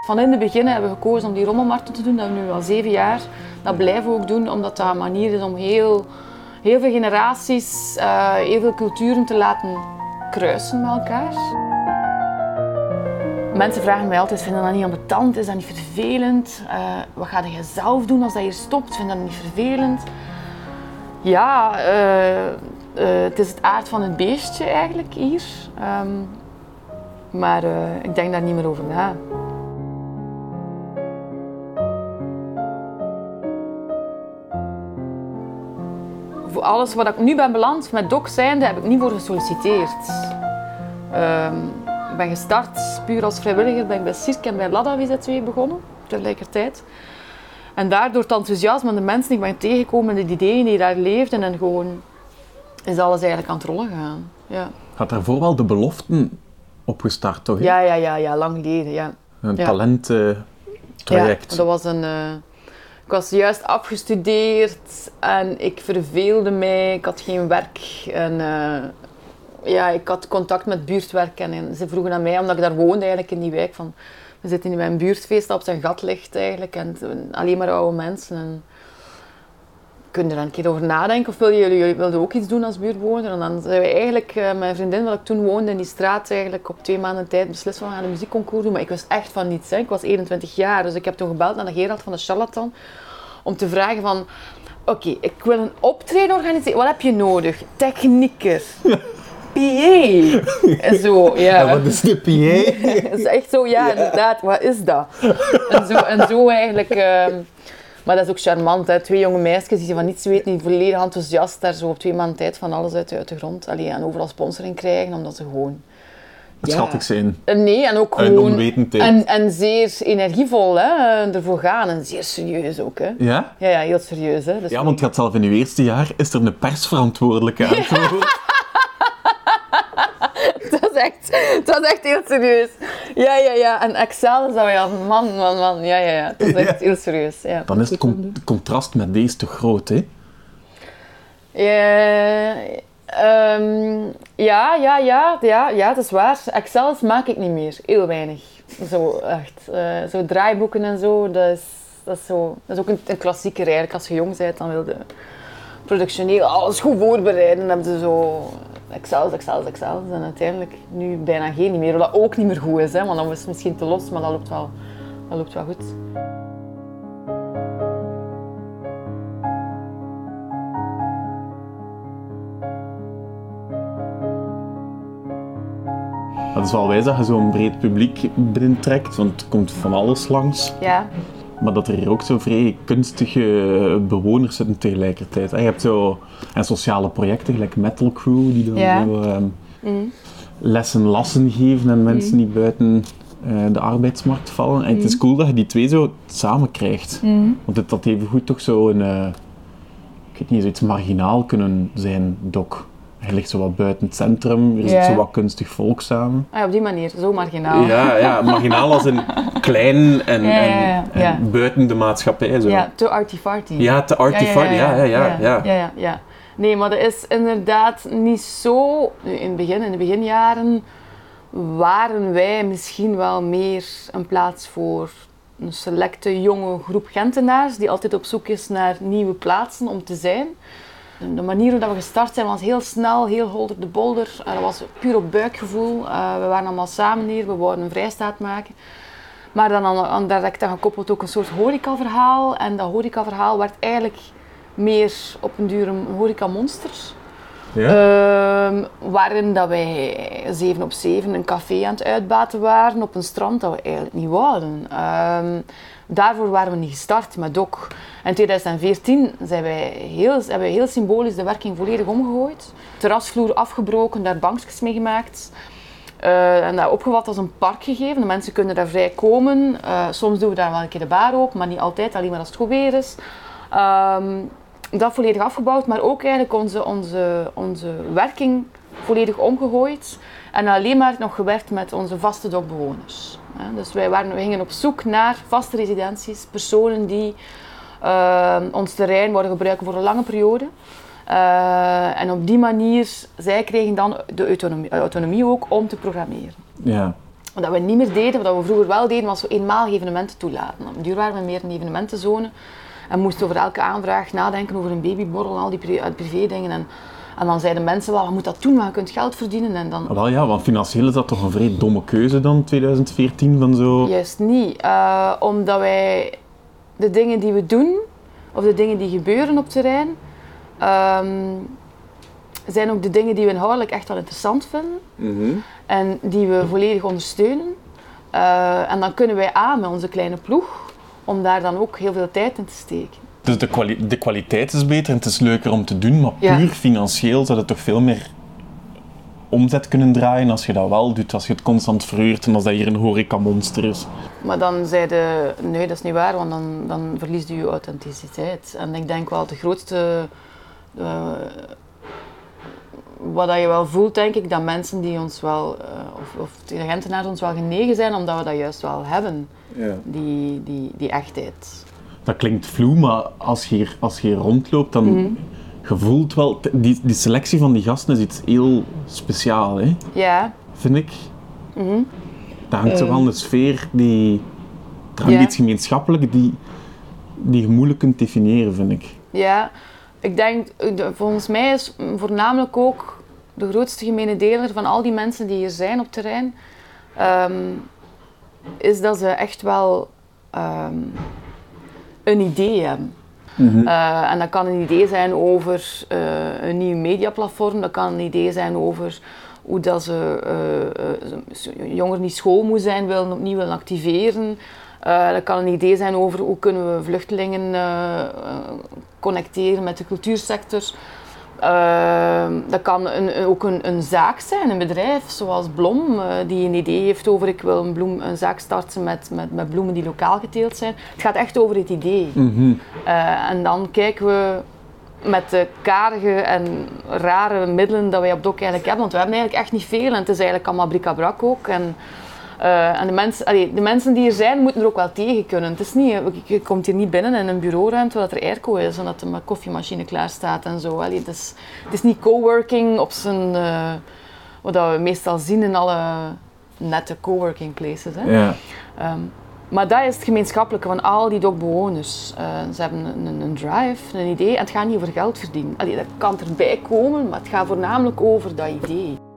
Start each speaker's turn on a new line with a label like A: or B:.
A: Van in het begin hebben we gekozen om die rommelmarkten te doen. Dat doen we nu al zeven jaar. Dat blijven we ook doen, omdat dat een manier is om heel, heel veel generaties, uh, heel veel culturen te laten kruisen met elkaar. Mensen vragen mij altijd, vinden dat niet ambetant? Is dat niet vervelend? Uh, wat ga je zelf doen als dat hier stopt? Vind dat niet vervelend? Ja, uh, het is het aard van het beestje eigenlijk hier. Um, maar ik denk daar niet meer over na. Alles wat ik nu ben beland met doc zijnde, heb ik niet voor gesolliciteerd. Um, ik ben gestart puur als vrijwilliger ben ik bij Cirque en bij Lada VZ2 begonnen, tegelijkertijd. En daardoor het enthousiasme van de mensen die ik ben tegengekomen, de ideeën die daar leefden en gewoon is alles eigenlijk aan het rollen gegaan. Ja.
B: Had daarvoor wel de beloften opgestart, toch?
A: Ja, ja, ja, ja, lang geleden, ja.
B: Een ja. talenttraject.
A: ja, dat was een... Uh, ik was juist afgestudeerd en ik verveelde mij, ik had geen werk. En uh, ja, ik had contact met buurtwerk en ze vroegen aan mij, omdat ik daar woonde eigenlijk in die wijk, van we zitten in mijn buurtfeest op zijn gat ligt eigenlijk en alleen maar oude mensen. En, kun je er een keer over nadenken of wil je, jullie wilden ook iets doen als buurtbewoner? En dan zijn we eigenlijk, uh, mijn vriendin, wat ik toen woonde in die straat, eigenlijk op twee maanden tijd beslist van we gaan een muziekconcours doen. Maar ik wist echt van niets. Hè. Ik was 21 jaar, dus ik heb toen gebeld naar de Gerald van de Charlatan om te vragen van oké, ik wil een optreden organiseren. Wat heb je nodig? Technieker. PA. En zo, ja.
B: Wat is de PA?
A: Het is echt zo, ja, inderdaad, wat is dat? En zo, en zo eigenlijk... Uh, maar dat is ook charmant, hè. twee jonge meisjes die van niets weten, die volledig enthousiast daar zo op twee maanden tijd van alles uit de, uit de grond. Allee, en overal sponsoring krijgen, omdat ze gewoon...
B: Het ja. schattig zijn.
A: Nee, en ook gewoon... En, en zeer energievol hè, ervoor gaan. En zeer serieus ook. Hè.
B: Ja?
A: Ja, ja heel serieus. Hè.
B: Dus ja, want je had zelf in je eerste jaar, is er een persverantwoordelijke uitgevoerd.
A: dat, is echt, dat is echt heel serieus. Ja, ja, ja. En Excel is dat ja, man, man, man. Ja, ja, ja. Dat is echt heel serieus. Ja.
B: Dan is het con contrast met deze te groot, hè?
A: Ja, um, ja, ja, ja, ja, ja, dat is waar. Excels maak ik niet meer. Heel weinig. Zo, echt. Uh, zo draaiboeken en zo, dat is, dat is, zo, dat is ook een, een klassieker eigenlijk. Als je jong bent, dan wil je productioneel alles goed voorbereiden. Dan hebben ze zo Excel, Excel, Excel. En uiteindelijk nu bijna geen meer. Wat ook niet meer goed is, hè, want dan is het misschien te los, maar dat loopt wel, dat loopt wel goed.
B: Het is wel wijs dat je zo'n breed publiek binnentrekt, want er komt van alles langs.
A: Ja.
B: Maar dat er hier ook zo vrij kunstige bewoners zitten tegelijkertijd. Je hebt zo en sociale projecten, gelijk Metal Crew, die dan
A: ja.
B: zo, um, mm. lessen lassen geven aan mensen mm. die buiten uh, de arbeidsmarkt vallen. En mm. het is cool dat je die twee zo samen krijgt. Want het had even goed toch zo een, uh, ik weet niet, zoiets marginaal kunnen zijn, doc. Hij ligt zo wat buiten het centrum, er zit yeah. zo wat kunstig volk samen.
A: Ah, op die manier, zo marginaal.
B: Ja, ja marginaal als een klein en, ja, ja, en, en buiten de maatschappij. Zo.
A: Ja, te arty-farty.
B: Ja, te arty-farty, ja ja ja,
A: ja, ja, ja. Nee, maar dat is inderdaad niet zo... In het begin, in de beginjaren, waren wij misschien wel meer een plaats voor een selecte jonge groep Gentenaars die altijd op zoek is naar nieuwe plaatsen om te zijn. De manier waarop we gestart zijn was heel snel, heel holder de bolder. Dat was puur op buikgevoel. Uh, we waren allemaal samen hier, we wouden een vrijstaat maken. Maar dan aan, aan direct aan gekoppeld ook een soort horecaverhaal. En dat horecaverhaal werd eigenlijk meer op een duur een horecamonster.
B: Ja.
A: Uh, waarin dat wij 7 op 7 een café aan het uitbaten waren op een strand dat we eigenlijk niet wouden. Uh, daarvoor waren we niet gestart met DOC. In 2014 zijn wij heel, hebben wij heel symbolisch de werking volledig omgegooid. Terrasvloer afgebroken, daar bankjes mee gemaakt. Uh, en dat opgevat als een park gegeven. De mensen kunnen daar vrij komen. Uh, soms doen we daar wel een keer de bar open, maar niet altijd, alleen maar als het goed weer is. Um, dat volledig afgebouwd, maar ook eigenlijk onze, onze, onze werking volledig omgegooid. En alleen maar nog gewerkt met onze vaste dokbewoners. Dus wij, waren, wij gingen op zoek naar vaste residenties, personen die ons terrein worden gebruiken voor een lange periode. Uh, en op die manier, zij kregen dan de autonomie, autonomie ook om te programmeren.
B: Ja.
A: Wat we niet meer deden, wat we vroeger wel deden, was zo eenmalig evenementen toelaten. Op duur waren we meer een evenementenzone en moesten over elke aanvraag nadenken over een babyborrel en al die privé, privé dingen. En, en dan zeiden mensen wel, je moet dat doen, maar je kunt geld verdienen. En dan...
B: Wel ja, want financieel is dat toch een vrij domme keuze dan, 2014, van zo...
A: Juist niet, uh, omdat wij de dingen die we doen, of de dingen die gebeuren op terrein, um, zijn ook de dingen die we inhoudelijk echt wel interessant vinden. Mm -hmm. En die we volledig ondersteunen. Uh, en dan kunnen wij aan met onze kleine ploeg, om daar dan ook heel veel tijd in te steken.
B: Dus de, kwali de kwaliteit is beter en het is leuker om te doen, maar puur ja. financieel zou het toch veel meer omzet kunnen draaien als je dat wel doet, als je het constant verhuurt en als dat hier een horeca-monster is.
A: Maar dan zei de, nee dat is niet waar, want dan, dan verliest je je authenticiteit. En ik denk wel de grootste, uh, wat dat je wel voelt denk ik, dat mensen die ons wel, uh, of, of de Gentenaars ons wel genegen zijn, omdat we dat juist wel hebben, ja. die, die, die echtheid.
B: Dat klinkt vloe, maar als je hier, als je hier rondloopt, dan... Mm -hmm je voelt wel, die, die selectie van die gasten is iets heel speciaal, hè?
A: Ja.
B: Vind ik. Mm -hmm. Daar hangt uh. wel een sfeer die. Er hangt ja. iets gemeenschappelijk die, die je moeilijk kunt definiëren, vind ik.
A: Ja, ik denk, volgens mij is voornamelijk ook de grootste gemene deler van al die mensen die hier zijn op terrein, um, is dat ze echt wel um, een idee hebben. Mm -hmm. uh, en dat kan een idee zijn over uh, een nieuw mediaplatform, dat kan een idee zijn over hoe dat ze uh, jongeren die school moeten zijn willen opnieuw willen activeren. dat kan een idee zijn over hoe kunnen we vluchtelingen connecteren met de cultuursector. Uh, dat kan een, ook een, een, zaak zijn, een bedrijf zoals Blom, uh, die een idee heeft over ik wil een, bloem, een zaak starten met, met, met, bloemen die lokaal geteeld zijn. Het gaat echt over het idee. Mm -hmm. uh, en dan kijken we met de karige en rare middelen dat wij op DOC eigenlijk hebben, want we hebben eigenlijk echt niet veel en het is eigenlijk allemaal bric-a-brac ook. En, uh, en de, mens, allee, de mensen die er zijn, moeten er ook wel tegen kunnen. Het is niet, je komt hier niet binnen in een bureauruimte waar er airco is en dat er een koffiemachine klaar staat en zo. Allee, het, is, het is niet coworking op zijn, uh, wat we meestal zien in alle nette coworking places. Hè.
B: Ja.
A: Um, maar dat is het gemeenschappelijke van al die DOC-bewoners. Uh, ze hebben een, een, een, drive, een idee en het gaat niet over geld verdienen. Allee, dat kan erbij komen, maar het gaat voornamelijk over dat idee.